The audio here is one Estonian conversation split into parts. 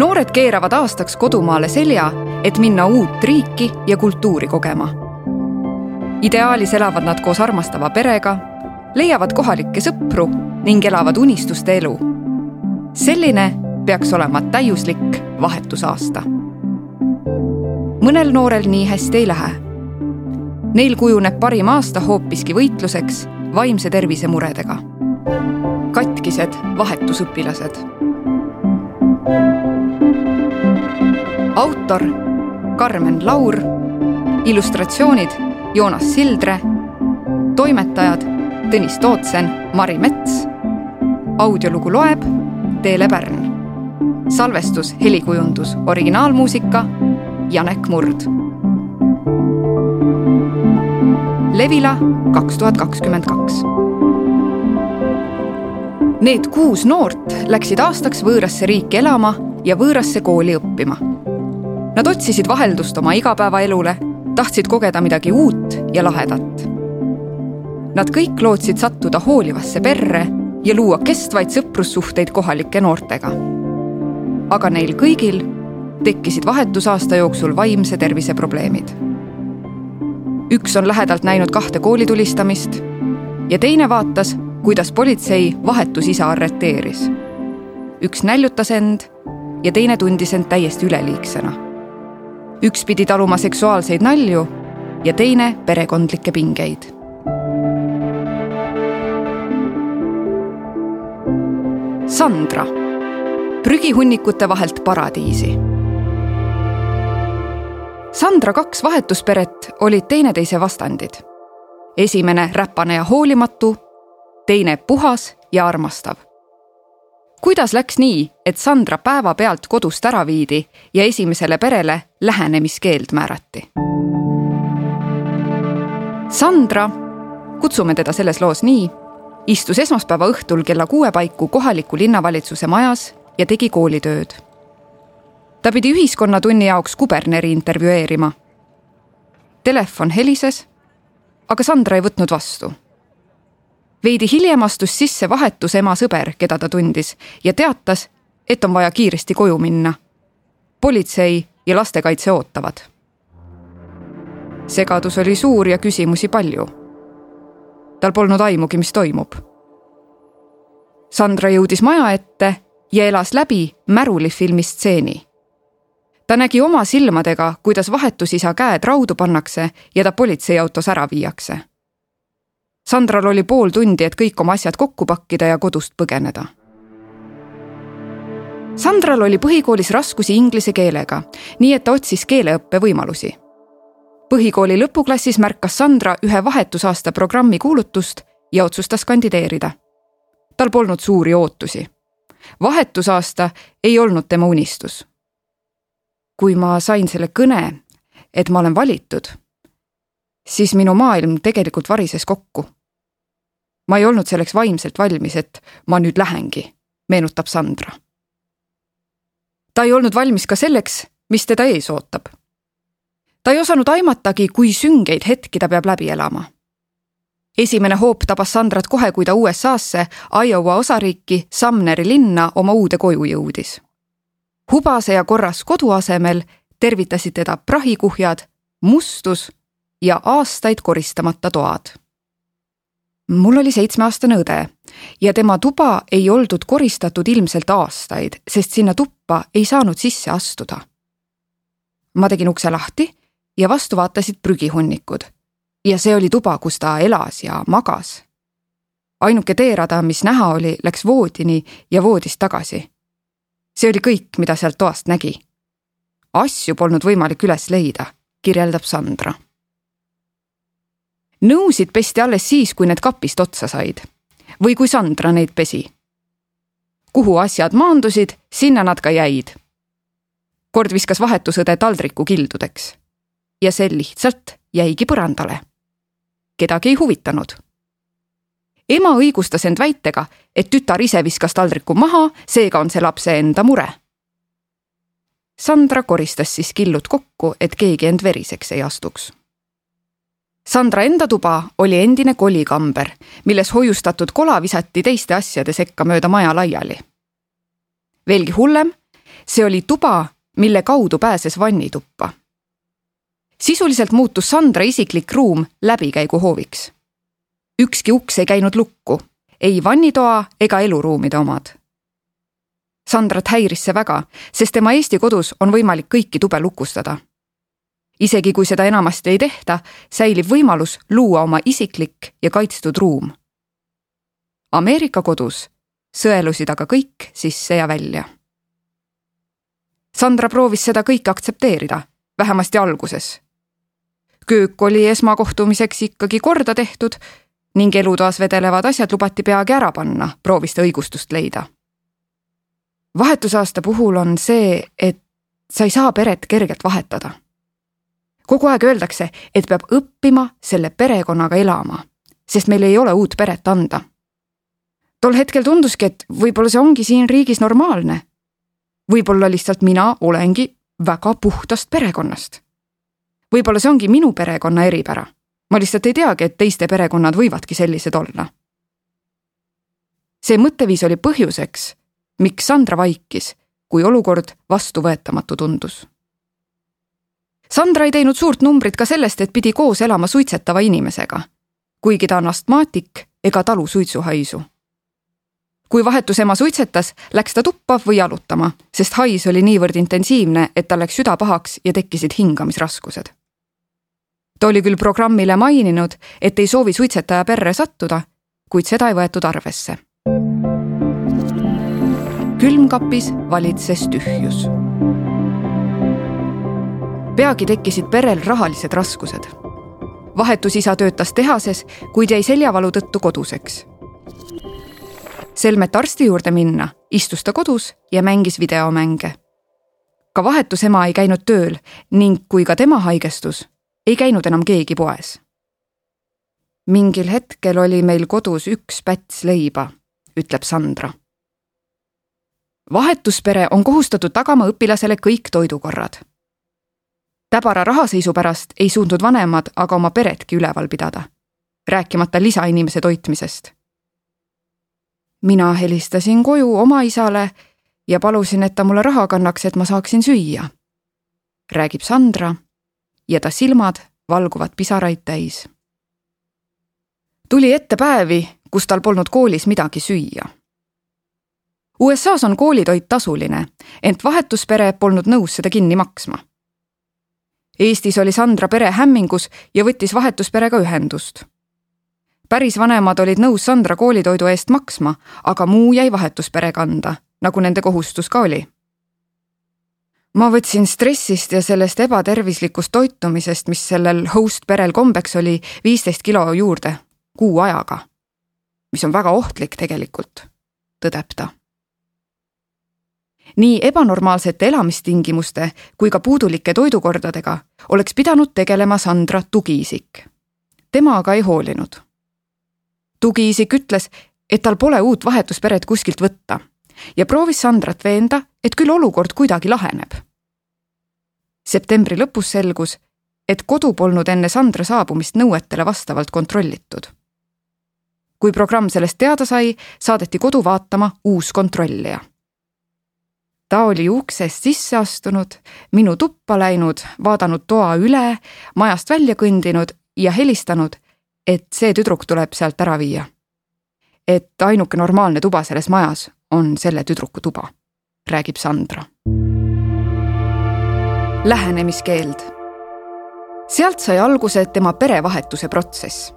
noored keeravad aastaks kodumaale selja, et minna uut riiki ja kultuuri kogema. ideaalis elavad nad koos armastava perega, leiavad kohalikke sõpru ning elavad unistuste elu. selline peaks olema täiuslik vahetusaasta. mõnel noorel nii hästi ei lähe. Neil kujuneb parim aasta hoopiski võitluseks vaimse tervise muredega. katkised vahetusõpilased. Autor Karmen Laur, illustratsioonid Joonas Sildre, toimetajad Tõnis Tootsen, Mari Mets. audiolugu loeb Teele Pärn. salvestus, helikujundus, originaalmuusika Janek Murd. Levila kaks tuhat kakskümmend kaks. Need kuus noort läksid aastaks võõrasse riiki elama ja võõrasse kooli õppima. Nad otsisid vaheldust oma igapäevaelule, tahtsid kogeda midagi uut ja lahedat. Nad kõik lootsid sattuda hoolivasse perre ja luua kestvaid sõprussuhteid kohalike noortega. aga neil kõigil tekkisid vahetusaasta jooksul vaimse tervise probleemid üks on lähedalt näinud kahte koolitulistamist ja teine vaatas, kuidas politsei vahetusisa arreteeris. üks näljutas end ja teine tundis end täiesti üleliigsena. Üks pidi taluma seksuaalseid nalju ja teine perekondlikke pingeid. Sandra, prügihunnikute vahelt paradiisi Sandra kaks vahetusperet olid teineteise vastandid. esimene räpane ja hoolimatu, teine puhas ja armastav. Kuidas läks nii, et Sandra päevapealt kodust ära viidi ja esimesele perele lähenemiskeeld määrati? Sandra, kutsume teda selles loos nii, istus esmaspäeva õhtul kella kuue paiku kohaliku linnavalitsuse majas ja tegi koolitööd ta pidi ühiskonnatunni jaoks kuberneri intervjueerima. Telefon helises, aga Sandra ei võtnud vastu. Veidi hiljem astus sisse vahetus ema sõber, keda ta tundis ja teatas, et on vaja kiiresti koju minna. politsei ja lastekaitse ootavad. segadus oli suur ja küsimusi palju. tal polnud aimugi, mis toimub. Sandra jõudis maja ette ja elas läbi Märuli filmi stseeni ta nägi oma silmadega, kuidas vahetusisa käed raudu pannakse ja ta politseiautos ära viiakse. Sandral oli pool tundi, et kõik oma asjad kokku pakkida ja kodust põgeneda. Sandral oli põhikoolis raskusi inglise keelega, nii et ta otsis keeleõppe võimalusi. põhikooli lõpuklassis märkas Sandra ühe vahetusaasta programmi kuulutust ja otsustas kandideerida. tal polnud suuri ootusi. vahetusaasta ei olnud tema unistus kui ma sain selle kõne, et ma olen valitud, siis minu maailm tegelikult varises kokku. Ma ei olnud selleks vaimselt valmis, et ma nüüd lähengi, meenutab Sandra. ta ei olnud valmis ka selleks, mis teda ees ootab. ta ei osanud aimatagi, kui süngeid hetki ta peab läbi elama esimene hoop tabas Sandrat kohe, kui ta USA-sse, Iowa osariiki Sumneri linna oma uude koju jõudis hubase ja korras kodu asemel tervitasid teda prahikuhjad, mustus ja aastaid koristamata toad. Mul oli seitsmeaastane õde ja tema tuba ei oldud koristatud ilmselt aastaid, sest sinna tuppa ei saanud sisse astuda. ma tegin ukse lahti ja vastu vaatasid prügihunnikud ja see oli tuba, kus ta elas ja magas. ainuke teerada, mis näha oli, läks voodini ja voodist tagasi see oli kõik, mida sealt toast nägi. asju polnud võimalik üles leida, kirjeldab Sandra. Nõusid pesti alles siis, kui need kapist otsa said või kui Sandra neid pesi. kuhu asjad maandusid, sinna nad ka jäid. kord viskas vahetusõde taldriku kildudeks ja see lihtsalt jäigi põrandale. kedagi ei huvitanud ema õigustas end väitega, et tütar ise viskas taldriku maha, seega on see lapse enda mure. Sandra koristas siis killud kokku, et keegi end veriseks ei astuks. Sandra enda tuba oli endine kolikamber, milles hoiustatud kola visati teiste asjade sekka mööda maja laiali. veelgi hullem, see oli tuba, mille kaudu pääses vannituppa. sisuliselt muutus Sandra isiklik ruum läbikäiguhooviks. ükski uks ei käinud lukku, ei vannitoa ega eluruumide omad. Sandrat häiris see väga, sest tema Eesti kodus on võimalik kõiki tube lukustada. Isegi kui seda enamasti ei tehta, säilib võimalus luua oma isiklik ja kaitstud ruum. Ameerika kodus sõelusid aga kõik sisse ja välja. Sandra proovis seda kõike aktsepteerida, vähemasti alguses. köök oli esmakohtumiseks ikkagi korda tehtud ning elutoas vedelevad asjad lubati peagi ära panna, proovis ta õigustust leida. vahetusaasta puhul on see, et sa ei saa peret kergelt vahetada. Kogu aeg öeldakse, et peab õppima selle perekonnaga elama, sest meil ei ole uut peret anda tol hetkel tunduski, et võib-olla see ongi siin riigis normaalne. võib-olla lihtsalt mina olengi väga puhtast perekonnast. võib-olla see ongi minu perekonna eripära. ma lihtsalt ei teagi, et teiste perekonnad võivadki sellised olla. see mõtteviis oli põhjuseks, miks Sandra vaikis, kui olukord vastuvõetamatu tundus. Sandra ei teinud suurt numbrit ka sellest, et pidi koos elama suitsetava inimesega, kuigi ta on astmaatik ega talu suitsuhaisu kui vahetusema suitsetas, läks ta tuppa või jalutama, sest hais oli niivõrd intensiivne, et tal läks süda pahaks ja tekkisid hingamisraskused. ta oli küll programmile maininud, et ei soovi suitsetaja perre sattuda, kuid seda ei võetud arvesse. külmkapis valitses tühjus. Peagi tekkisid perel rahalised raskused. vahetusisa töötas tehases, kuid jäi seljavalu tõttu koduseks selmet arsti juurde minna, istus ta kodus ja mängis videomänge. ka vahetusema ei käinud tööl ning kui ka tema haigestus, ei käinud enam keegi poes. mingil hetkel oli meil kodus üks päts leiba, ütleb Sandra. vahetuspere on kohustatud tagama õpilasele kõik toidukorrad. Täbara rahaseisu pärast ei suutnud vanemad aga oma peretki üleval pidada, rääkimata lisainimese toitmisest mina helistasin koju oma isale ja palusin, et ta mulle raha kannaks, et ma saaksin süüa. räägib Sandra ja ta silmad valguvad pisaraid täis. tuli ette päevi, kus tal polnud koolis midagi süüa. USA-s on koolitoit tasuline, ent vahetuspere polnud nõus seda kinni maksma. Eestis oli Sandra pere hämmingus ja võttis vahetusperega ühendust päris vanemad olid nõus Sandra koolitoidu eest maksma, aga muu jäi vahetuspere kanda, nagu nende kohustus ka oli. ma võtsin stressist ja sellest ebatervislikust toitumisest, mis sellel host perel kombeks oli, viisteist kilo juurde kuu ajaga. mis on väga ohtlik tegelikult, tõdeb ta nii ebanormaalsete elamistingimuste kui ka puudulike toidukordadega oleks pidanud tegelema Sandra tugiisik. tema aga ei hoolinud tugiisik ütles, et tal pole uut vahetusperet kuskilt võtta ja proovis Sandrat veenda, et küll olukord kuidagi laheneb. septembri lõpus selgus, et kodu polnud enne Sandra saabumist nõuetele vastavalt kontrollitud. kui programm sellest teada sai, saadeti kodu vaatama uus kontrollija. Ta oli uksest sisse astunud, minu tuppa läinud, vaadanud toa üle, majast välja kõndinud ja helistanud et see tüdruk tuleb sealt ära viia. et ainuke normaalne tuba selles majas on selle tüdruku tuba, räägib Sandra. lähenemiskeeld. sealt sai alguse tema perevahetuse protsess.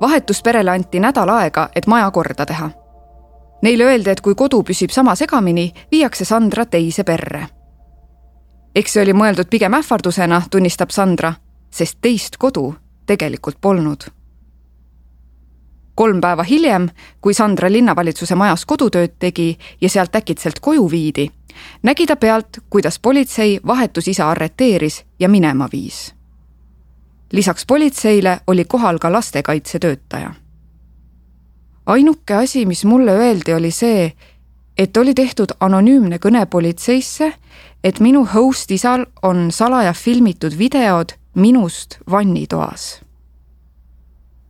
vahetusperele anti nädal aega, et maja korda teha. Neile öeldi, et kui kodu püsib sama segamini, viiakse Sandra teise perre. eks see oli mõeldud pigem ähvardusena, tunnistab Sandra, sest teist kodu tegelikult polnud. kolm päeva hiljem, kui Sandra linnavalitsuse majas kodutööd tegi ja sealt äkitselt koju viidi, nägi ta pealt, kuidas politsei vahetusisa arreteeris ja minema viis. lisaks politseile oli kohal ka lastekaitsetöötaja. Ainuke asi, mis mulle öeldi, oli see, et oli tehtud anonüümne kõne politseisse, et minu host isal on salaja filmitud videod minust vannitoas.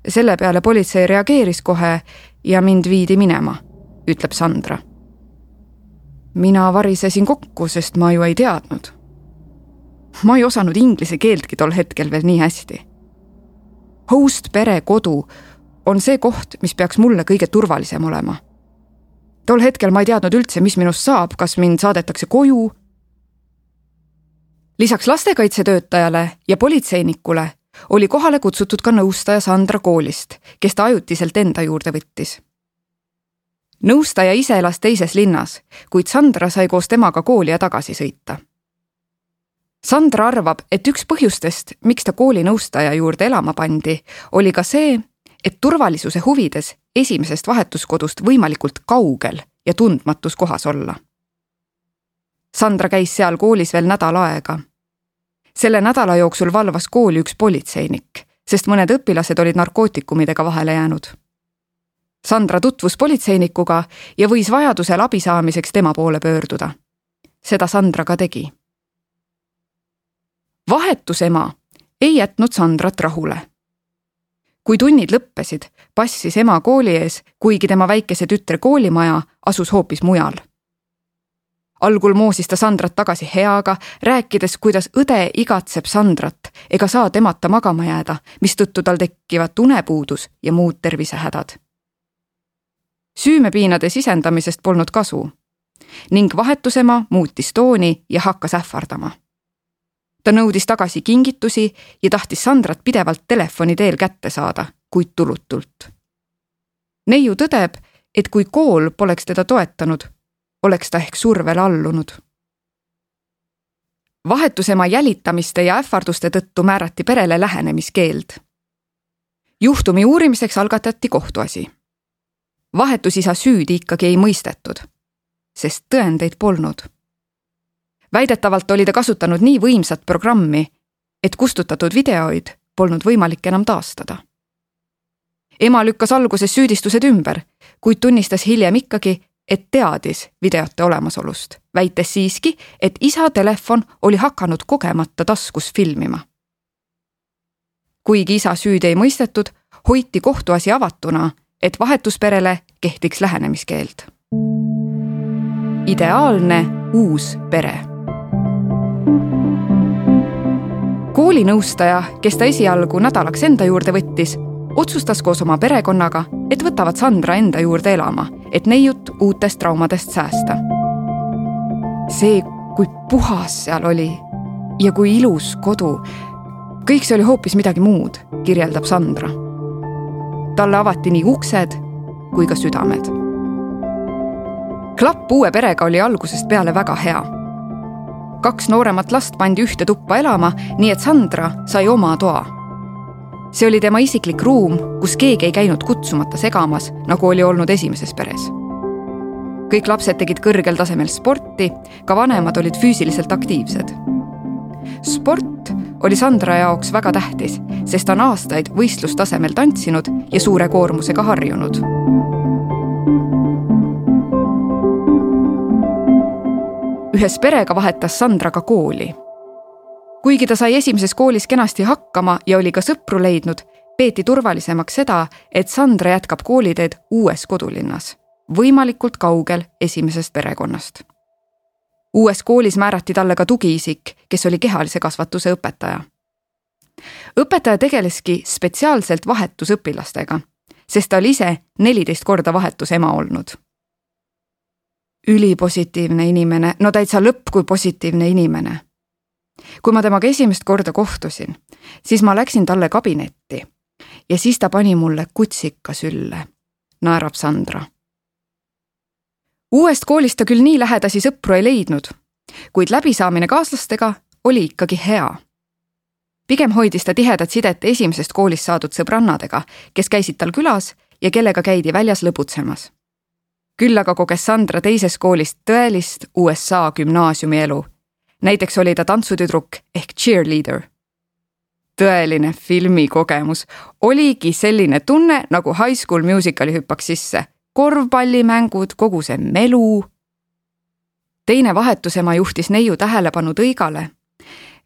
selle peale politsei reageeris kohe ja mind viidi minema, ütleb Sandra. mina varisesin kokku, sest ma ju ei teadnud. ma ei osanud inglise keeltki tol hetkel veel nii hästi. Host pere kodu on see koht, mis peaks mulle kõige turvalisem olema. tol hetkel ma ei teadnud üldse, mis minust saab, kas mind saadetakse koju. lisaks lastekaitsetöötajale ja politseinikule oli kohale kutsutud ka nõustaja Sandra koolist, kes ta ajutiselt enda juurde võttis. nõustaja ise elas teises linnas, kuid Sandra sai koos temaga kooli ja tagasi sõita. Sandra arvab, et üks põhjustest, miks ta kooli nõustaja juurde elama pandi, oli ka see, et turvalisuse huvides esimesest vahetuskodust võimalikult kaugel ja tundmatus kohas olla. Sandra käis seal koolis veel nädal aega selle nädala jooksul valvas kooli üks politseinik, sest mõned õpilased olid narkootikumidega vahele jäänud. Sandra tutvus politseinikuga ja võis vajadusel abi saamiseks tema poole pöörduda. seda Sandra ka tegi. vahetusema ei jätnud Sandrat rahule. Kui tunnid lõppesid, passis ema kooli ees, kuigi tema väikese tütre koolimaja asus hoopis mujal algul moosis ta Sandrat tagasi heaga, rääkides, kuidas õde igatseb Sandrat ega saa temata magama jääda, mistõttu tal tekivad unepuudus ja muud tervisehädad. süümepiinade sisendamisest polnud kasu ning vahetusema muutis tooni ja hakkas ähvardama. Ta nõudis tagasi kingitusi ja tahtis Sandrat pidevalt telefoni teel kätte saada, kuid tulutult. neiu tõdeb, et kui kool poleks teda toetanud oleks ta ehk survele allunud. vahetusema jälitamiste ja ähvarduste tõttu määrati perele lähenemiskeeld. juhtumi uurimiseks algatati kohtuasi. vahetusisa süüdi ikkagi ei mõistetud, sest tõendeid polnud. Väidetavalt oli ta kasutanud nii võimsat programmi, et kustutatud videoid polnud võimalik enam taastada ema lükkas alguses süüdistused ümber, kuid tunnistas hiljem ikkagi, et teadis videote olemasolust, väites siiski, et isa telefon oli hakanud kogemata taskus filmima. kuigi isa süüdi ei mõistetud, hoiti kohtuasi avatuna, et vahetusperele kehtiks lähenemiskeeld. ideaalne uus pere. Koolinõustaja, kes ta esialgu nädalaks enda juurde võttis, otsustas koos oma perekonnaga, et võtavad Sandra enda juurde elama et neiut uutest traumadest säästa. see, kui puhas seal oli ja kui ilus kodu, kõik see oli hoopis midagi muud, kirjeldab Sandra. talle avati nii uksed kui ka südamed. klapp uue perega oli algusest peale väga hea. Kaks nooremat last pandi ühte tuppa elama, nii et Sandra sai oma toa see oli tema isiklik ruum, kus keegi ei käinud kutsumata segamas, nagu oli olnud esimeses peres. kõik lapsed tegid kõrgel tasemel sporti, ka vanemad olid füüsiliselt aktiivsed. sport oli Sandra jaoks väga tähtis, sest ta on aastaid võistlustasemel tantsinud ja suure koormusega harjunud. Ühes perega vahetas Sandra ka kooli kuigi ta sai esimeses koolis kenasti hakkama ja oli ka sõpru leidnud, peeti turvalisemaks seda, et Sandra jätkab kooliteed uues kodulinnas, võimalikult kaugel esimesest perekonnast. uues koolis määrati talle ka tugiisik, kes oli kehalise kasvatuse õpetaja. õpetaja tegeleski spetsiaalselt vahetusõpilastega, sest ta oli ise neliteist korda vahetusema olnud ülipositiivne inimene, no täitsa lõpp kui positiivne inimene kui ma temaga esimest korda kohtusin, siis ma läksin talle kabinetti ja siis ta pani mulle kutsika sülle, naerab Sandra. uuest koolist ta küll nii lähedasi sõpru ei leidnud, kuid läbisaamine kaaslastega oli ikkagi hea. pigem hoidis ta tihedat sidet esimesest koolist saadud sõbrannadega, kes käisid tal külas ja kellega käidi väljas lõbutsemas. Küll aga koges Sandra teises koolis tõelist USA gümnaasiumi elu näiteks oli ta tantsutüdruk ehk cheerleader. tõeline filmikogemus, oligi selline tunne nagu High School Musicali hüppaks sisse, korvpallimängud, kogu see melu. teine vahetusema juhtis neiu tähelepanu tõigale,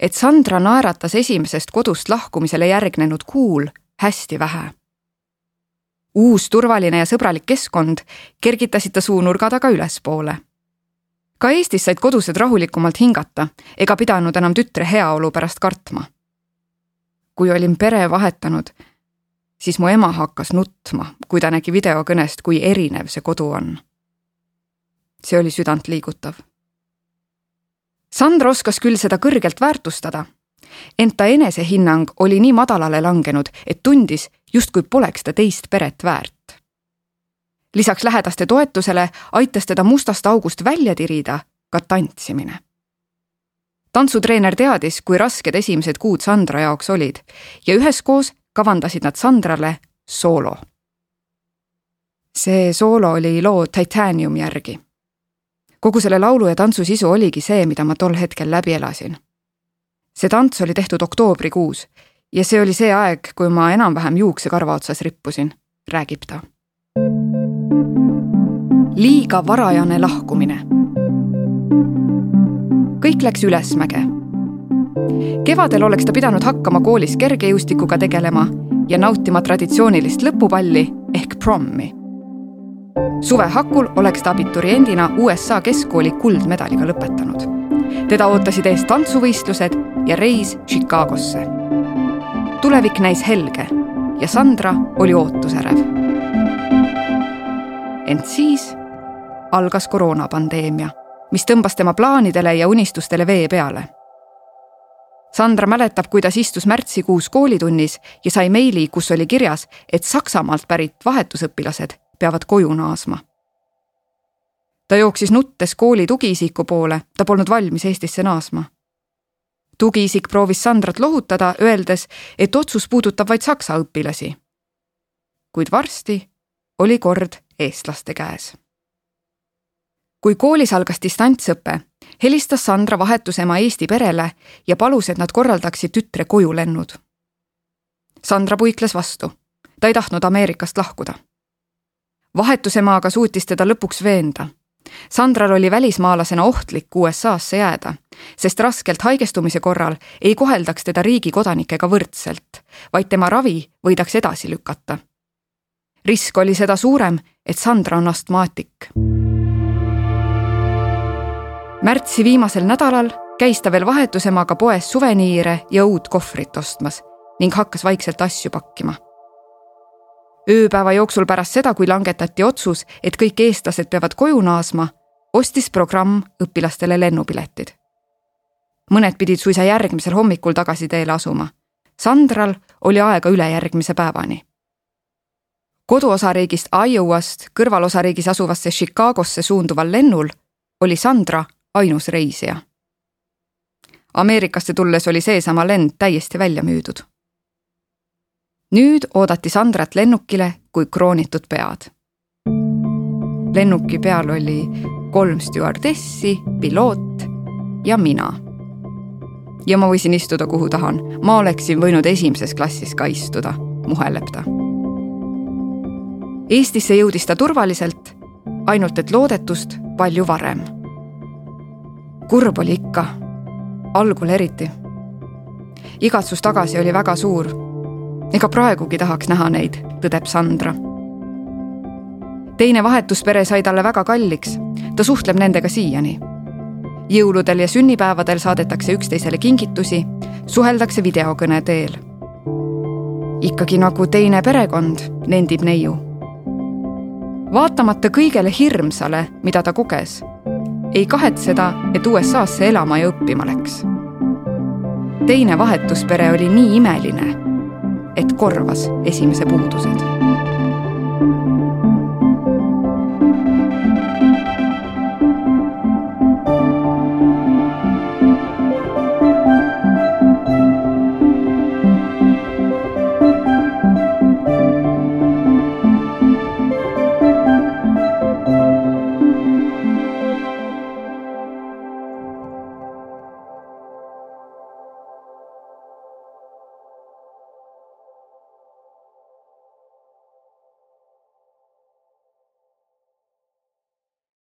et Sandra naeratas esimesest kodust lahkumisele järgnenud kuul hästi vähe uus turvaline ja sõbralik keskkond kergitasid ta suunurga taga ülespoole ka Eestis said kodused rahulikumalt hingata ega pidanud enam tütre heaolu pärast kartma. kui olin pere vahetanud, siis mu ema hakkas nutma, kui ta nägi videokõnest, kui erinev see kodu on. see oli südantliigutav. Sandra oskas küll seda kõrgelt väärtustada, ent ta enesehinnang oli nii madalale langenud, et tundis, justkui poleks ta teist peret väärt lisaks lähedaste toetusele aitas teda mustast august välja tirida ka tantsimine. tantsutreener teadis, kui rasked esimesed kuud Sandra jaoks olid ja üheskoos kavandasid nad Sandrale soolo. see soolo oli loo Titanium järgi. kogu selle laulu ja tantsu sisu oligi see, mida ma tol hetkel läbi elasin. See tants oli tehtud oktoobrikuus ja see oli see aeg, kui ma enam-vähem juuksekarva otsas rippusin, räägib ta liiga varajane lahkumine. kõik läks ülesmäge. kevadel oleks ta pidanud hakkama koolis kergejõustikuga tegelema ja nautima traditsioonilist lõpupalli ehk prommi. suve hakul oleks ta abituriendina USA keskkooli kuldmedaliga lõpetanud. teda ootasid ees tantsuvõistlused ja reis Chicagosse. tulevik näis helge ja Sandra oli ootusärev. ent siis algas koroonapandeemia, mis tõmbas tema plaanidele ja unistustele vee peale. Sandra mäletab, kuidas istus märtsikuus koolitunnis ja sai meili, kus oli kirjas, et Saksamaalt pärit vahetusõpilased peavad koju naasma. ta jooksis nuttes kooli tugiisiku poole, ta polnud valmis Eestisse naasma. Tugiisik proovis Sandrat lohutada, öeldes, et otsus puudutab vaid saksa õpilasi. kuid varsti oli kord eestlaste käes kui koolis algas distantsõpe, helistas Sandra vahetusema Eesti perele ja palus, et nad korraldaksid tütre kojulennud. Sandra puikles vastu, ta ei tahtnud Ameerikast lahkuda. vahetusema aga suutis teda lõpuks veenda. Sandral oli välismaalasena ohtlik USA-sse jääda, sest raskelt haigestumise korral ei koheldaks teda riigi kodanikega võrdselt, vaid tema ravi võidaks edasi lükata. risk oli seda suurem, et Sandra on astmaatik märtsi viimasel nädalal käis ta veel vahetusemaga poes suveniire ja uut kohvrit ostmas ning hakkas vaikselt asju pakkima. Ööpäeva jooksul pärast seda, kui langetati otsus, et kõik eestlased peavad koju naasma, ostis programm õpilastele lennupiletid. mõned pidid suisa järgmisel hommikul tagasi teele asuma. Sandral oli aega ülejärgmise päevani koduosariigist Iowast kõrvalosariigis asuvasse Chicagosse suunduval lennul oli Sandra ainus reisija. Ameerikasse tulles oli seesama lend täiesti välja müüdud. Nüüd oodati Sandrat lennukile kui kroonitud pead. lennuki peal oli kolm stjuardessi, piloot ja mina. ja ma võisin istuda, kuhu tahan, ma oleksin võinud esimeses klassis ka istuda, muheleb ta. Eestisse jõudis ta turvaliselt, ainult et loodetust palju varem kurb oli ikka, algul eriti. igatsus tagasi oli väga suur. Ega praegugi tahaks näha neid, tõdeb Sandra. teine vahetuspere sai talle väga kalliks, ta suhtleb nendega siiani. jõuludel ja sünnipäevadel saadetakse üksteisele kingitusi, suheldakse videokõne teel. ikkagi nagu teine perekond, nendib neiu vaatamata kõigele hirmsale, mida ta koges ei kahetseda, et USA-sse elama ja õppima läks. teine vahetuspere oli nii imeline, et korvas esimese puudused